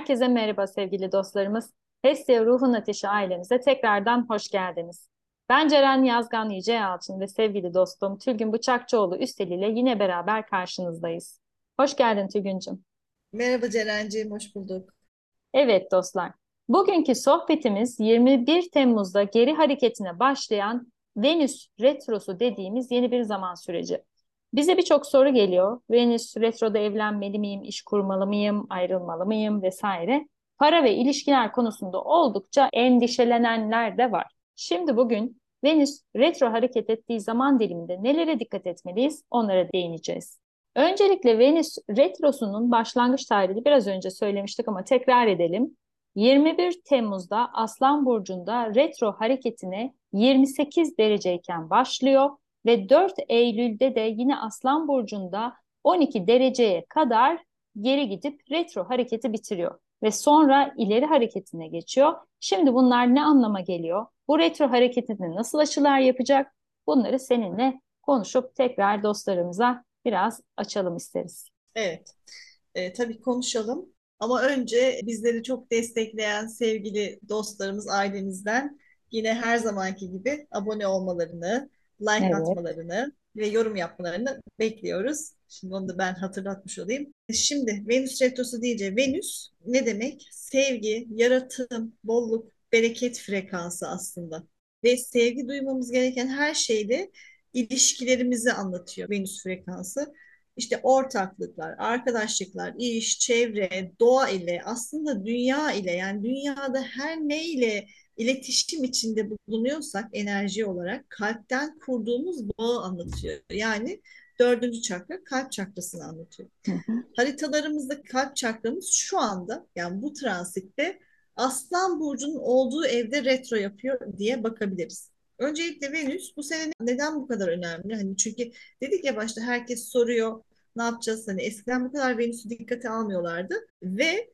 Herkese merhaba sevgili dostlarımız. Hesya Ruhun Ateşi ailemize tekrardan hoş geldiniz. Ben Ceren Yazgan Yüce Yalçın ve sevgili dostum Tülgün Bıçakçıoğlu Üstel ile yine beraber karşınızdayız. Hoş geldin Tülgüncüm. Merhaba Ceren'ciğim, hoş bulduk. Evet dostlar, bugünkü sohbetimiz 21 Temmuz'da geri hareketine başlayan Venüs Retrosu dediğimiz yeni bir zaman süreci. Bize birçok soru geliyor. Venüs retroda evlenmeli miyim, iş kurmalı mıyım, ayrılmalı mıyım vesaire. Para ve ilişkiler konusunda oldukça endişelenenler de var. Şimdi bugün Venüs retro hareket ettiği zaman diliminde nelere dikkat etmeliyiz onlara değineceğiz. Öncelikle Venüs retrosunun başlangıç tarihini biraz önce söylemiştik ama tekrar edelim. 21 Temmuz'da Aslan Burcu'nda retro hareketine 28 dereceyken başlıyor ve 4 Eylül'de de yine Aslan Burcu'nda 12 dereceye kadar geri gidip retro hareketi bitiriyor ve sonra ileri hareketine geçiyor. Şimdi bunlar ne anlama geliyor? Bu retro hareketinde nasıl açılar yapacak? Bunları seninle konuşup tekrar dostlarımıza biraz açalım isteriz. Evet, e, tabii konuşalım. Ama önce bizleri çok destekleyen sevgili dostlarımız, ailemizden yine her zamanki gibi abone olmalarını, like Evet. atmalarını ve yorum yapmalarını bekliyoruz. Şimdi onu da ben hatırlatmış olayım. Şimdi Venüs retrosu deyince Venüs ne demek? Sevgi, yaratım, bolluk, bereket frekansı aslında. Ve sevgi duymamız gereken her şeyde ilişkilerimizi anlatıyor Venüs frekansı. İşte ortaklıklar, arkadaşlıklar, iş, çevre, doğa ile aslında dünya ile yani dünyada her neyle iletişim içinde bulunuyorsak enerji olarak kalpten kurduğumuz bağı anlatıyor. Yani dördüncü çakra kalp çakrasını anlatıyor. Hı hı. Haritalarımızda kalp çakramız şu anda yani bu transitte Aslan Burcu'nun olduğu evde retro yapıyor diye bakabiliriz. Öncelikle Venüs bu sene neden bu kadar önemli? Hani çünkü dedik ya başta herkes soruyor ne yapacağız? Hani eskiden bu kadar Venüs'ü dikkate almıyorlardı ve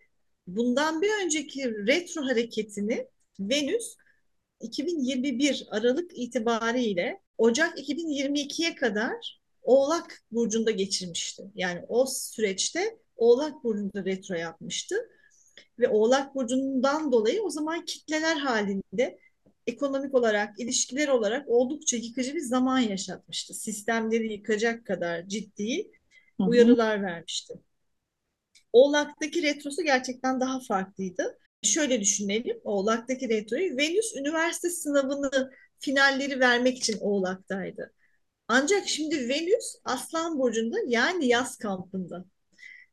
bundan bir önceki retro hareketini Venüs 2021 Aralık itibariyle Ocak 2022'ye kadar Oğlak Burcu'nda geçirmişti. Yani o süreçte Oğlak Burcu'nda retro yapmıştı. Ve Oğlak Burcu'ndan dolayı o zaman kitleler halinde ekonomik olarak, ilişkiler olarak oldukça yıkıcı bir zaman yaşatmıştı. Sistemleri yıkacak kadar ciddi uyarılar vermişti. Oğlak'taki retrosu gerçekten daha farklıydı. Şöyle düşünelim, Oğlak'taki retroyu Venüs üniversite sınavını finalleri vermek için Oğlak'taydı. Ancak şimdi Venüs Aslan Burcu'nda yani yaz kampında.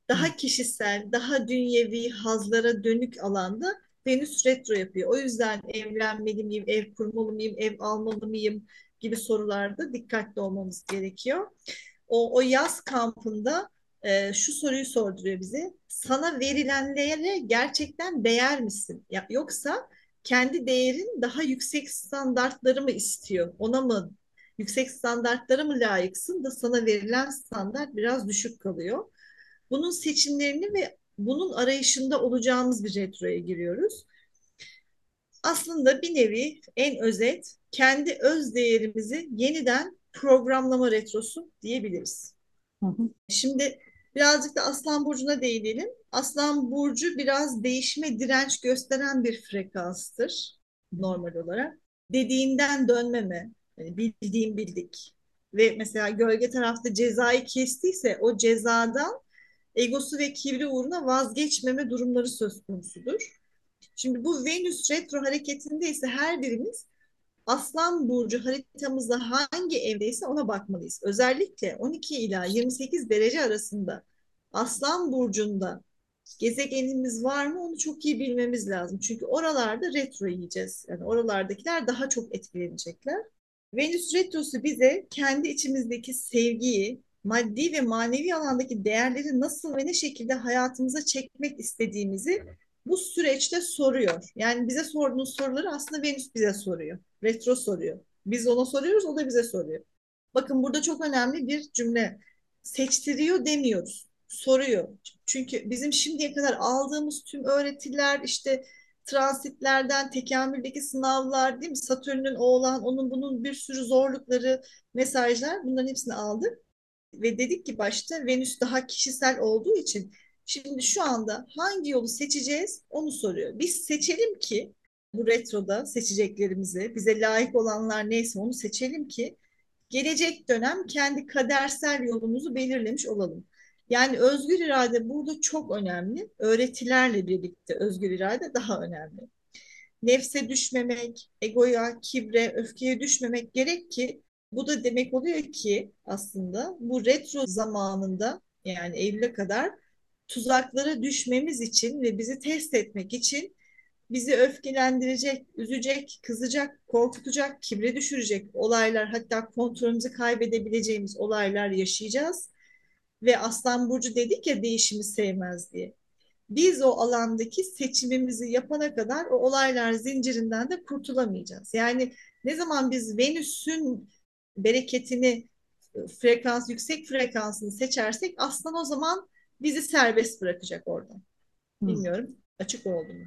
Daha kişisel, daha dünyevi, hazlara dönük alanda Venüs retro yapıyor. O yüzden evlenmeli miyim, ev kurmalı mıyım, ev almalı mıyım gibi sorularda dikkatli olmamız gerekiyor. O, o yaz kampında e, şu soruyu sorduruyor bize. Sana verilenlere gerçekten değer misin? Ya, yoksa kendi değerin daha yüksek standartları mı istiyor? Ona mı yüksek standartlara mı layıksın da sana verilen standart biraz düşük kalıyor? Bunun seçimlerini ve bunun arayışında olacağımız bir retroya giriyoruz. Aslında bir nevi en özet kendi öz değerimizi yeniden programlama retrosu diyebiliriz. hı. Şimdi birazcık da Aslan Burcu'na değinelim. Aslan Burcu biraz değişime direnç gösteren bir frekanstır normal olarak. Dediğinden dönmeme, yani bildiğim bildik. Ve mesela gölge tarafta cezayı kestiyse o cezadan egosu ve kibri uğruna vazgeçmeme durumları söz konusudur. Şimdi bu Venüs retro hareketinde ise her birimiz Aslan Burcu haritamızda hangi evdeyse ona bakmalıyız. Özellikle 12 ila 28 derece arasında Aslan Burcu'nda gezegenimiz var mı onu çok iyi bilmemiz lazım. Çünkü oralarda retro yiyeceğiz. Yani oralardakiler daha çok etkilenecekler. Venüs retrosu bize kendi içimizdeki sevgiyi, maddi ve manevi alandaki değerleri nasıl ve ne şekilde hayatımıza çekmek istediğimizi bu süreçte soruyor. Yani bize sorduğunuz soruları aslında Venüs bize soruyor. Retro soruyor. Biz ona soruyoruz, o da bize soruyor. Bakın burada çok önemli bir cümle. Seçtiriyor demiyoruz. Soruyor. Çünkü bizim şimdiye kadar aldığımız tüm öğretiler işte transitlerden, tekamüldeki sınavlar değil mi? Satürn'ün oğlan, onun bunun bir sürü zorlukları, mesajlar bunların hepsini aldık. Ve dedik ki başta Venüs daha kişisel olduğu için Şimdi şu anda hangi yolu seçeceğiz onu soruyor. Biz seçelim ki bu retroda seçeceklerimizi, bize layık olanlar neyse onu seçelim ki gelecek dönem kendi kadersel yolumuzu belirlemiş olalım. Yani özgür irade burada çok önemli. Öğretilerle birlikte özgür irade daha önemli. Nefse düşmemek, egoya, kibre, öfkeye düşmemek gerek ki bu da demek oluyor ki aslında bu retro zamanında yani Eylül'e kadar tuzaklara düşmemiz için ve bizi test etmek için bizi öfkelendirecek, üzecek, kızacak, korkutacak, kibre düşürecek olaylar hatta kontrolümüzü kaybedebileceğimiz olaylar yaşayacağız. Ve Aslan Burcu dedik ya değişimi sevmez diye. Biz o alandaki seçimimizi yapana kadar o olaylar zincirinden de kurtulamayacağız. Yani ne zaman biz Venüs'ün bereketini frekans yüksek frekansını seçersek aslan o zaman bizi serbest bırakacak oradan. Bilmiyorum açık oldu mu?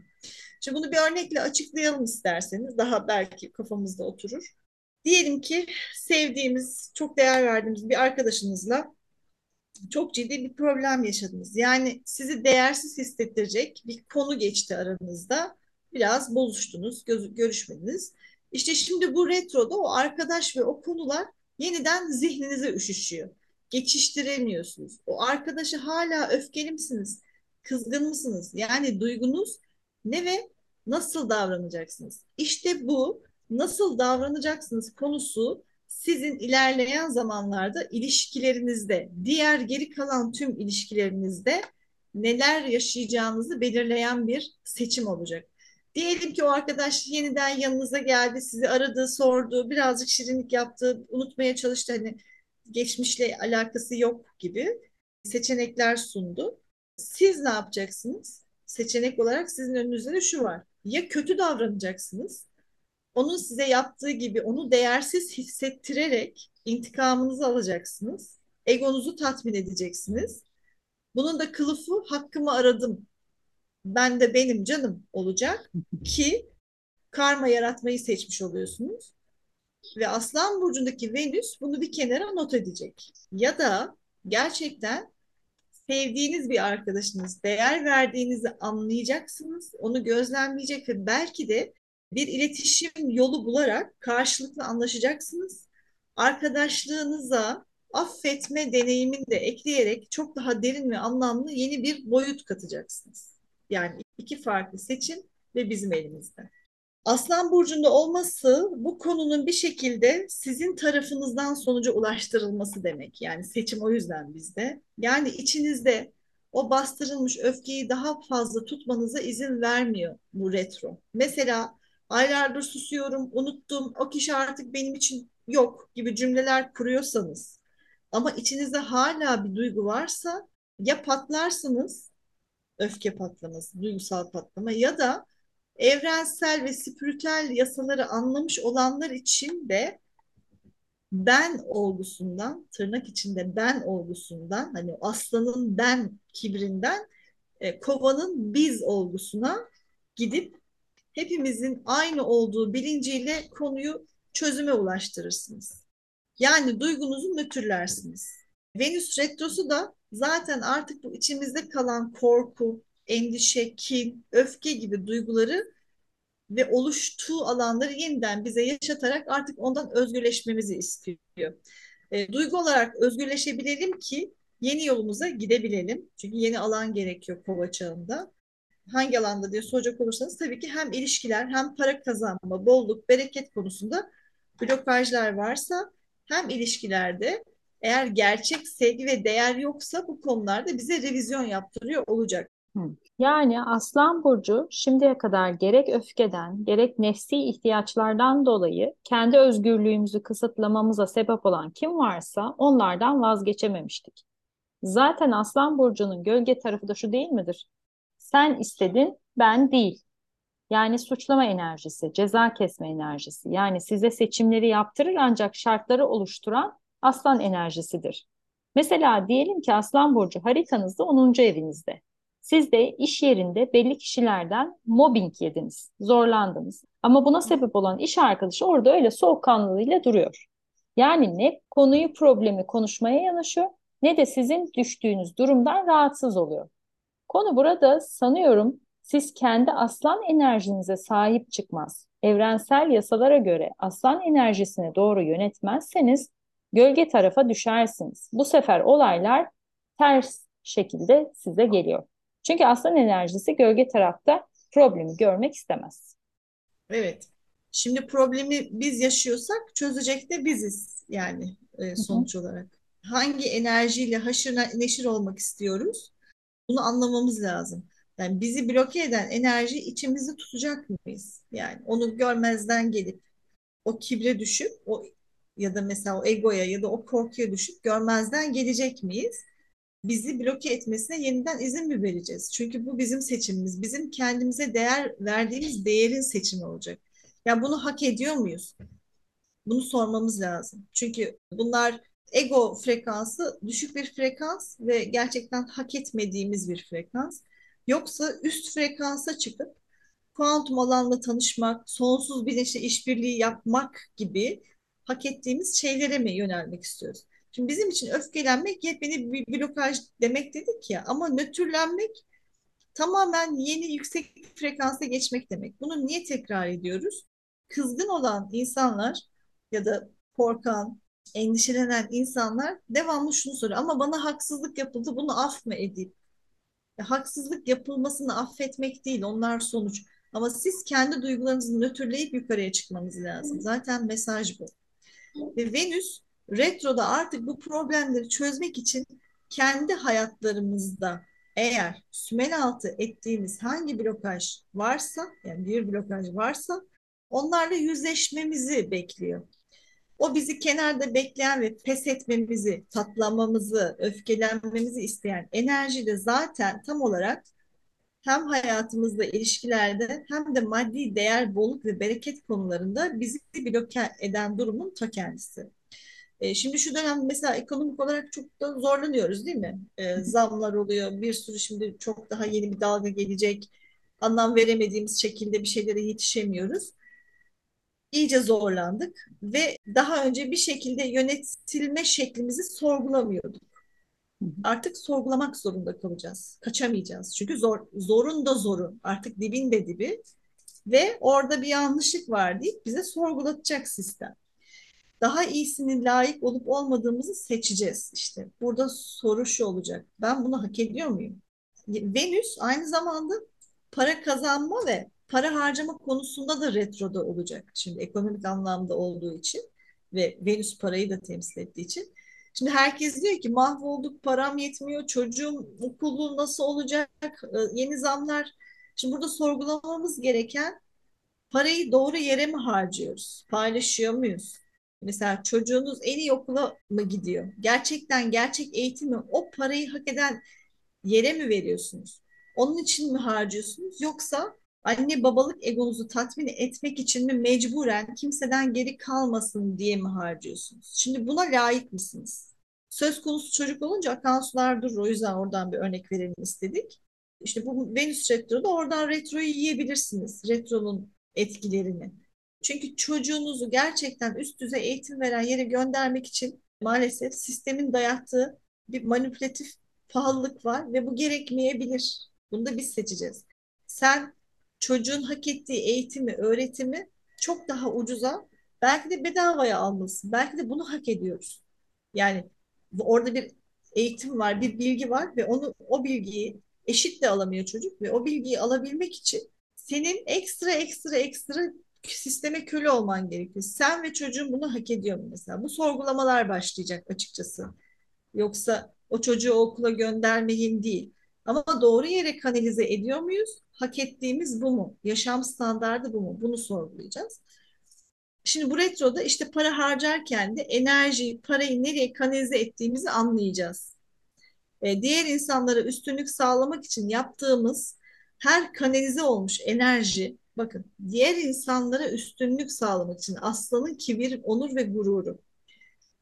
Şimdi bunu bir örnekle açıklayalım isterseniz. Daha belki kafamızda oturur. Diyelim ki sevdiğimiz, çok değer verdiğimiz bir arkadaşınızla çok ciddi bir problem yaşadınız. Yani sizi değersiz hissettirecek bir konu geçti aranızda. Biraz bozuştunuz, görüşmediniz. İşte şimdi bu retroda o arkadaş ve o konular yeniden zihninize üşüşüyor. Geçiştiremiyorsunuz. O arkadaşı hala öfkeli misiniz? Kızgın mısınız? Yani duygunuz ne ve nasıl davranacaksınız? İşte bu nasıl davranacaksınız konusu sizin ilerleyen zamanlarda ilişkilerinizde, diğer geri kalan tüm ilişkilerinizde neler yaşayacağınızı belirleyen bir seçim olacak. Diyelim ki o arkadaş yeniden yanınıza geldi, sizi aradı, sordu, birazcık şirinlik yaptı, unutmaya çalıştı. Hani geçmişle alakası yok gibi seçenekler sundu. Siz ne yapacaksınız? Seçenek olarak sizin önünüzde de şu var. Ya kötü davranacaksınız, onun size yaptığı gibi onu değersiz hissettirerek intikamınızı alacaksınız. Egonuzu tatmin edeceksiniz. Bunun da kılıfı hakkımı aradım. Ben de benim canım olacak ki karma yaratmayı seçmiş oluyorsunuz. Ve Aslan Burcu'ndaki Venüs bunu bir kenara not edecek. Ya da gerçekten sevdiğiniz bir arkadaşınız, değer verdiğinizi anlayacaksınız, onu gözlemleyecek ve belki de bir iletişim yolu bularak karşılıklı anlaşacaksınız. Arkadaşlığınıza affetme deneyimini de ekleyerek çok daha derin ve anlamlı yeni bir boyut katacaksınız. Yani iki farklı seçim ve bizim elimizde. Aslan burcunda olması bu konunun bir şekilde sizin tarafınızdan sonuca ulaştırılması demek. Yani seçim o yüzden bizde. Yani içinizde o bastırılmış öfkeyi daha fazla tutmanıza izin vermiyor bu retro. Mesela aylardır susuyorum, unuttum, o kişi artık benim için yok gibi cümleler kuruyorsanız ama içinizde hala bir duygu varsa ya patlarsınız öfke patlaması, duygusal patlama ya da evrensel ve spiritüel yasaları anlamış olanlar için de ben olgusundan, tırnak içinde ben olgusundan, hani aslanın ben kibrinden e, kovanın biz olgusuna gidip hepimizin aynı olduğu bilinciyle konuyu çözüme ulaştırırsınız. Yani duygunuzu nötrlersiniz. Venüs retrosu da zaten artık bu içimizde kalan korku, endişe, kin, öfke gibi duyguları ve oluştuğu alanları yeniden bize yaşatarak artık ondan özgürleşmemizi istiyor. E, duygu olarak özgürleşebilelim ki yeni yolumuza gidebilelim. Çünkü yeni alan gerekiyor kova çağında. Hangi alanda diye soracak olursanız tabii ki hem ilişkiler hem para kazanma, bolluk, bereket konusunda blokajlar varsa hem ilişkilerde eğer gerçek sevgi ve değer yoksa bu konularda bize revizyon yaptırıyor olacak. Yani Aslan Burcu şimdiye kadar gerek öfkeden, gerek nefsi ihtiyaçlardan dolayı kendi özgürlüğümüzü kısıtlamamıza sebep olan kim varsa onlardan vazgeçememiştik. Zaten Aslan Burcu'nun gölge tarafı da şu değil midir? Sen istedin, ben değil. Yani suçlama enerjisi, ceza kesme enerjisi. Yani size seçimleri yaptırır ancak şartları oluşturan aslan enerjisidir. Mesela diyelim ki Aslan Burcu haritanızda 10. evinizde. Siz de iş yerinde belli kişilerden mobbing yediniz, zorlandınız. Ama buna sebep olan iş arkadaşı orada öyle soğukkanlılığıyla duruyor. Yani ne konuyu, problemi konuşmaya yanaşıyor ne de sizin düştüğünüz durumdan rahatsız oluyor. Konu burada sanıyorum siz kendi aslan enerjinize sahip çıkmaz, evrensel yasalara göre aslan enerjisini doğru yönetmezseniz gölge tarafa düşersiniz. Bu sefer olaylar ters şekilde size geliyor. Çünkü aslan enerjisi gölge tarafta problemi görmek istemez. Evet. Şimdi problemi biz yaşıyorsak çözecek de biziz yani e, sonuç hı hı. olarak. Hangi enerjiyle haşır neşir olmak istiyoruz? Bunu anlamamız lazım. Yani bizi bloke eden enerji içimizi tutacak mıyız? Yani onu görmezden gelip o kibre düşüp o ya da mesela o egoya ya da o korkuya düşüp görmezden gelecek miyiz? Bizi bloke etmesine yeniden izin mi vereceğiz? Çünkü bu bizim seçimimiz. Bizim kendimize değer verdiğimiz değerin seçimi olacak. Ya yani bunu hak ediyor muyuz? Bunu sormamız lazım. Çünkü bunlar ego frekansı düşük bir frekans ve gerçekten hak etmediğimiz bir frekans. Yoksa üst frekansa çıkıp kuantum alanla tanışmak, sonsuz bilinçle işbirliği yapmak gibi hak ettiğimiz şeylere mi yönelmek istiyoruz? Şimdi bizim için öfkelenmek yepyeni bir blokaj demek dedik ya ama nötrlenmek tamamen yeni yüksek frekansa geçmek demek. Bunu niye tekrar ediyoruz? Kızgın olan insanlar ya da korkan, endişelenen insanlar devamlı şunu soruyor. Ama bana haksızlık yapıldı bunu af mı edeyim? Ya, haksızlık yapılmasını affetmek değil onlar sonuç. Ama siz kendi duygularınızı nötrleyip yukarıya çıkmanız lazım. Zaten mesaj bu. Ve Venüs retroda artık bu problemleri çözmek için kendi hayatlarımızda eğer sümel altı ettiğimiz hangi blokaj varsa yani bir blokaj varsa onlarla yüzleşmemizi bekliyor. O bizi kenarda bekleyen ve pes etmemizi, tatlamamızı, öfkelenmemizi isteyen enerji de zaten tam olarak hem hayatımızda, ilişkilerde hem de maddi değer, bolluk ve bereket konularında bizi bloke eden durumun ta kendisi. E, şimdi şu dönem mesela ekonomik olarak çok da zorlanıyoruz değil mi? E, zamlar oluyor, bir sürü şimdi çok daha yeni bir dalga gelecek. Anlam veremediğimiz şekilde bir şeylere yetişemiyoruz iyice zorlandık ve daha önce bir şekilde yönetilme şeklimizi sorgulamıyorduk. Artık sorgulamak zorunda kalacağız. Kaçamayacağız. Çünkü zor, zorun da zoru. Artık dibin de dibi. Ve orada bir yanlışlık var deyip bize sorgulatacak sistem. Daha iyisini layık olup olmadığımızı seçeceğiz işte. Burada soru şu olacak. Ben bunu hak ediyor muyum? Venüs aynı zamanda para kazanma ve para harcama konusunda da retroda olacak. Şimdi ekonomik anlamda olduğu için ve Venüs parayı da temsil ettiği için. Şimdi herkes diyor ki mahvolduk, param yetmiyor, çocuğum okulu nasıl olacak, e, yeni zamlar. Şimdi burada sorgulamamız gereken parayı doğru yere mi harcıyoruz? Paylaşıyor muyuz? Mesela çocuğunuz en iyi okula mı gidiyor? Gerçekten gerçek eğitimi o parayı hak eden yere mi veriyorsunuz? Onun için mi harcıyorsunuz? Yoksa anne babalık egonuzu tatmin etmek için mi mecburen kimseden geri kalmasın diye mi harcıyorsunuz? Şimdi buna layık mısınız? Söz konusu çocuk olunca akan sular durur. O yüzden oradan bir örnek verelim istedik. İşte bu Venüs retroda oradan retroyu yiyebilirsiniz. Retronun etkilerini. Çünkü çocuğunuzu gerçekten üst düzey eğitim veren yere göndermek için maalesef sistemin dayattığı bir manipülatif pahalılık var ve bu gerekmeyebilir. Bunu da biz seçeceğiz. Sen çocuğun hak ettiği eğitimi, öğretimi çok daha ucuza belki de bedavaya almalısın. Belki de bunu hak ediyoruz. Yani orada bir eğitim var, bir bilgi var ve onu o bilgiyi eşit de alamıyor çocuk ve o bilgiyi alabilmek için senin ekstra ekstra ekstra sisteme köle olman gerekiyor. Sen ve çocuğun bunu hak ediyor mu mesela? Bu sorgulamalar başlayacak açıkçası. Yoksa o çocuğu okula göndermeyin değil. Ama doğru yere kanalize ediyor muyuz? Hak ettiğimiz bu mu? Yaşam standardı bu mu? Bunu sorgulayacağız. Şimdi bu retroda işte para harcarken de enerji, parayı nereye kanalize ettiğimizi anlayacağız. E, diğer insanlara üstünlük sağlamak için yaptığımız her kanalize olmuş enerji, bakın diğer insanlara üstünlük sağlamak için aslanın kibir, onur ve gururu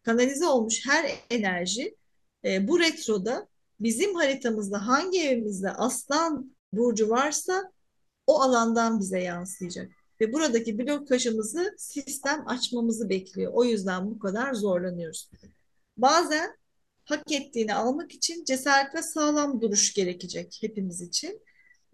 kanalize olmuş her enerji e, bu retroda bizim haritamızda hangi evimizde aslan burcu varsa o alandan bize yansıyacak. Ve buradaki blokajımızı sistem açmamızı bekliyor. O yüzden bu kadar zorlanıyoruz. Bazen hak ettiğini almak için cesaret ve sağlam duruş gerekecek hepimiz için.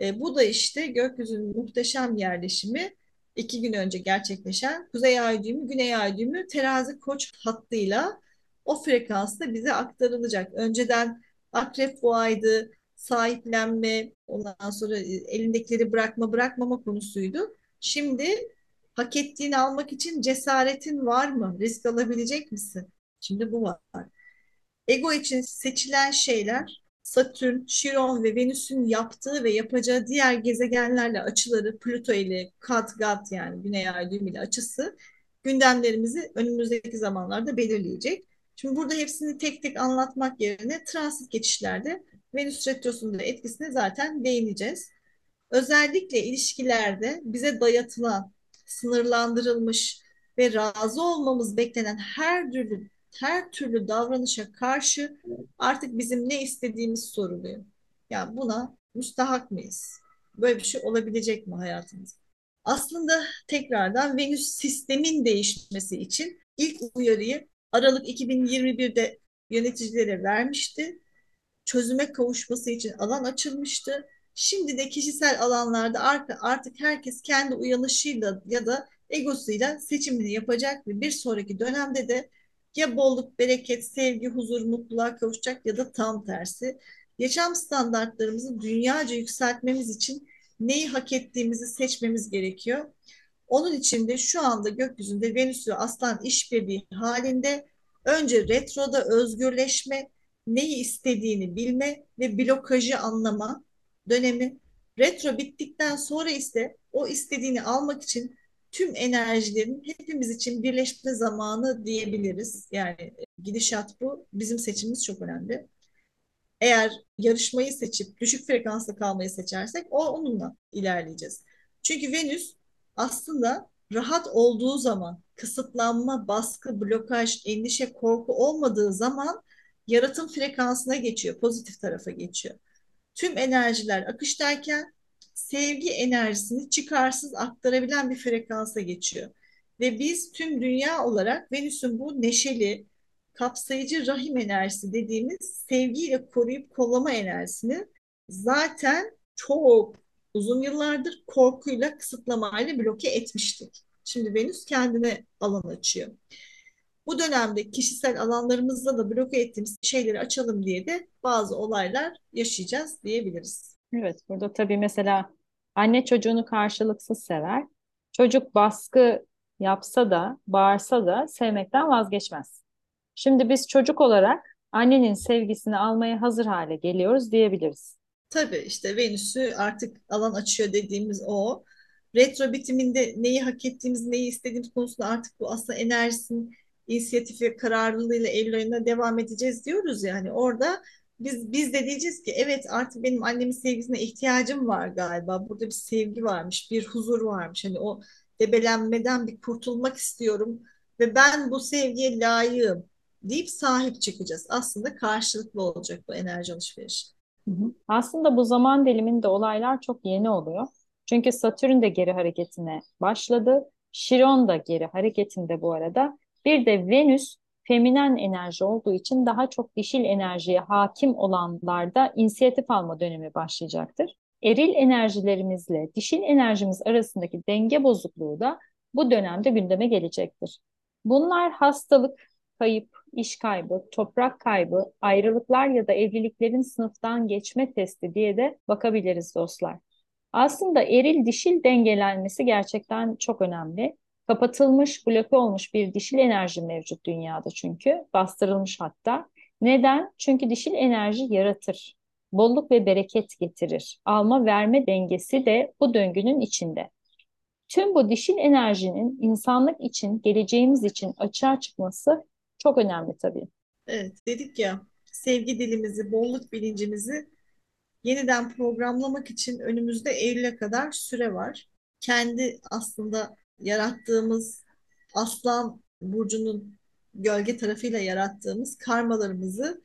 E, bu da işte gökyüzünün muhteşem yerleşimi iki gün önce gerçekleşen Kuzey Ay düğümü, Güney Ay düğümü terazi koç hattıyla o frekansta bize aktarılacak. Önceden akrep boğaydı, sahiplenme, ondan sonra elindekileri bırakma bırakmama konusuydu. Şimdi hak ettiğini almak için cesaretin var mı? Risk alabilecek misin? Şimdi bu var. Ego için seçilen şeyler Satürn, Chiron ve Venüs'ün yaptığı ve yapacağı diğer gezegenlerle açıları, Plüto ile Katgat yani Güney Ay düğümü ile açısı gündemlerimizi önümüzdeki zamanlarda belirleyecek. Şimdi burada hepsini tek tek anlatmak yerine transit geçişlerde Venüs Retrosu'nun da etkisine zaten değineceğiz. Özellikle ilişkilerde bize dayatılan, sınırlandırılmış ve razı olmamız beklenen her türlü her türlü davranışa karşı artık bizim ne istediğimiz soruluyor. Yani buna müstahak mıyız? Böyle bir şey olabilecek mi hayatımızda? Aslında tekrardan Venüs sistemin değişmesi için ilk uyarıyı Aralık 2021'de yöneticilere vermişti. Çözüme kavuşması için alan açılmıştı. Şimdi de kişisel alanlarda artık herkes kendi uyanışıyla ya da egosuyla seçimini yapacak ve bir sonraki dönemde de ya bolluk, bereket, sevgi, huzur, mutluluğa kavuşacak ya da tam tersi. Yaşam standartlarımızı dünyaca yükseltmemiz için neyi hak ettiğimizi seçmemiz gerekiyor. Onun için de şu anda gökyüzünde Venüs ve Aslan işbirliği halinde önce retroda özgürleşme, neyi istediğini bilme ve blokajı anlama dönemi. Retro bittikten sonra ise o istediğini almak için tüm enerjilerin hepimiz için birleşme zamanı diyebiliriz. Yani e, gidişat bu. Bizim seçimimiz çok önemli. Eğer yarışmayı seçip düşük frekansla kalmayı seçersek o onunla ilerleyeceğiz. Çünkü Venüs aslında rahat olduğu zaman, kısıtlanma, baskı, blokaj, endişe, korku olmadığı zaman yaratım frekansına geçiyor, pozitif tarafa geçiyor. Tüm enerjiler akıştayken sevgi enerjisini çıkarsız aktarabilen bir frekansa geçiyor. Ve biz tüm dünya olarak Venüs'ün bu neşeli, kapsayıcı rahim enerjisi dediğimiz sevgiyle koruyup kollama enerjisini zaten çok uzun yıllardır korkuyla, kısıtlamayla bloke etmiştik. Şimdi Venüs kendine alan açıyor. Bu dönemde kişisel alanlarımızda da bloke ettiğimiz şeyleri açalım diye de bazı olaylar yaşayacağız diyebiliriz. Evet, burada tabii mesela anne çocuğunu karşılıksız sever. Çocuk baskı yapsa da, bağırsa da sevmekten vazgeçmez. Şimdi biz çocuk olarak annenin sevgisini almaya hazır hale geliyoruz diyebiliriz. Tabii işte Venüs'ü artık alan açıyor dediğimiz o. Retro bitiminde neyi hak ettiğimiz, neyi istediğimiz konusunda artık bu aslında enerjisinin inisiyatif ve kararlılığıyla Eylül ayına devam edeceğiz diyoruz yani orada biz biz de diyeceğiz ki evet artık benim annemin sevgisine ihtiyacım var galiba. Burada bir sevgi varmış, bir huzur varmış. Hani o debelenmeden bir kurtulmak istiyorum ve ben bu sevgiye layığım deyip sahip çıkacağız. Aslında karşılıklı olacak bu enerji alışverişi. Aslında bu zaman diliminde olaylar çok yeni oluyor. Çünkü Satürn de geri hareketine başladı. Şiron da geri hareketinde bu arada. Bir de Venüs feminen enerji olduğu için daha çok dişil enerjiye hakim olanlarda inisiyatif alma dönemi başlayacaktır. Eril enerjilerimizle dişil enerjimiz arasındaki denge bozukluğu da bu dönemde gündeme gelecektir. Bunlar hastalık, kayıp, iş kaybı, toprak kaybı, ayrılıklar ya da evliliklerin sınıftan geçme testi diye de bakabiliriz dostlar. Aslında eril dişil dengelenmesi gerçekten çok önemli. Kapatılmış, bloke olmuş bir dişil enerji mevcut dünyada çünkü. Bastırılmış hatta. Neden? Çünkü dişil enerji yaratır. Bolluk ve bereket getirir. Alma verme dengesi de bu döngünün içinde. Tüm bu dişil enerjinin insanlık için, geleceğimiz için açığa çıkması çok önemli tabii. Evet, dedik ya sevgi dilimizi, bolluk bilincimizi yeniden programlamak için önümüzde Eylül'e kadar süre var. Kendi aslında yarattığımız aslan burcunun gölge tarafıyla yarattığımız karmalarımızı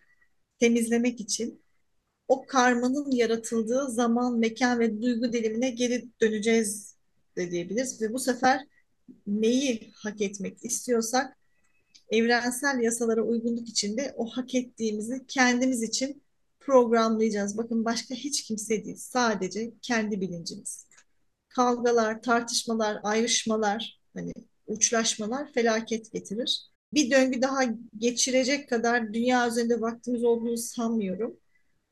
temizlemek için o karmanın yaratıldığı zaman, mekan ve duygu dilimine geri döneceğiz de diyebiliriz. Ve bu sefer neyi hak etmek istiyorsak evrensel yasalara uygunluk içinde o hak ettiğimizi kendimiz için programlayacağız. Bakın başka hiç kimse değil. Sadece kendi bilincimiz. Kavgalar, tartışmalar, ayrışmalar, hani uçlaşmalar felaket getirir. Bir döngü daha geçirecek kadar dünya üzerinde vaktimiz olduğunu sanmıyorum.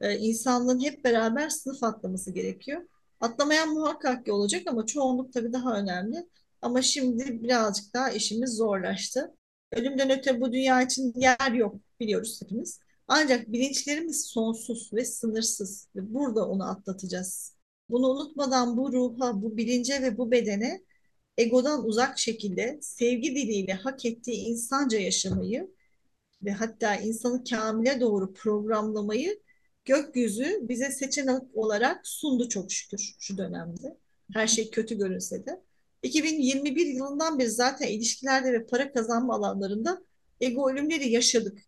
Ee, insanlığın hep beraber sınıf atlaması gerekiyor. Atlamayan muhakkak ki olacak ama çoğunluk tabii daha önemli. Ama şimdi birazcık daha işimiz zorlaştı. Ölümden öte bu dünya için yer yok biliyoruz hepimiz. Ancak bilinçlerimiz sonsuz ve sınırsız burada onu atlatacağız. Bunu unutmadan bu ruha, bu bilince ve bu bedene egodan uzak şekilde sevgi diliyle hak ettiği insanca yaşamayı ve hatta insanı kamile doğru programlamayı gökyüzü bize seçenek olarak sundu çok şükür şu dönemde. Her şey kötü görünse de. 2021 yılından beri zaten ilişkilerde ve para kazanma alanlarında ego ölümleri yaşadık.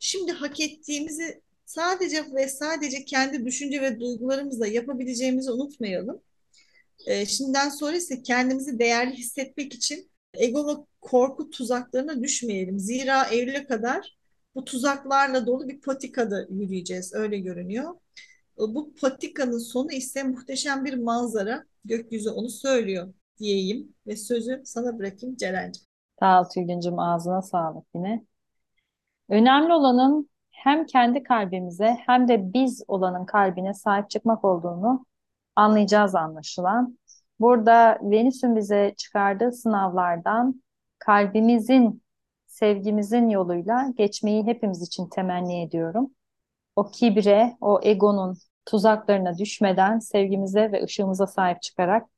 Şimdi hak ettiğimizi sadece ve sadece kendi düşünce ve duygularımızla yapabileceğimizi unutmayalım. E, şimdiden sonra ise kendimizi değerli hissetmek için ego ve korku tuzaklarına düşmeyelim. Zira Eylül'e kadar bu tuzaklarla dolu bir patikada yürüyeceğiz. Öyle görünüyor. Bu patikanın sonu ise muhteşem bir manzara. Gökyüzü onu söylüyor diyeyim ve sözü sana bırakayım Ceren'ciğim. Sağ ol Tülgüncüm ağzına sağlık yine. Önemli olanın hem kendi kalbimize hem de biz olanın kalbine sahip çıkmak olduğunu anlayacağız anlaşılan. Burada Venüs'ün bize çıkardığı sınavlardan kalbimizin, sevgimizin yoluyla geçmeyi hepimiz için temenni ediyorum. O kibre, o egonun tuzaklarına düşmeden sevgimize ve ışığımıza sahip çıkarak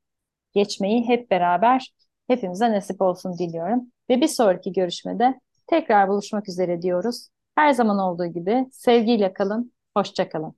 geçmeyi hep beraber hepimize nasip olsun diliyorum. Ve bir sonraki görüşmede tekrar buluşmak üzere diyoruz. Her zaman olduğu gibi sevgiyle kalın, hoşça kalın.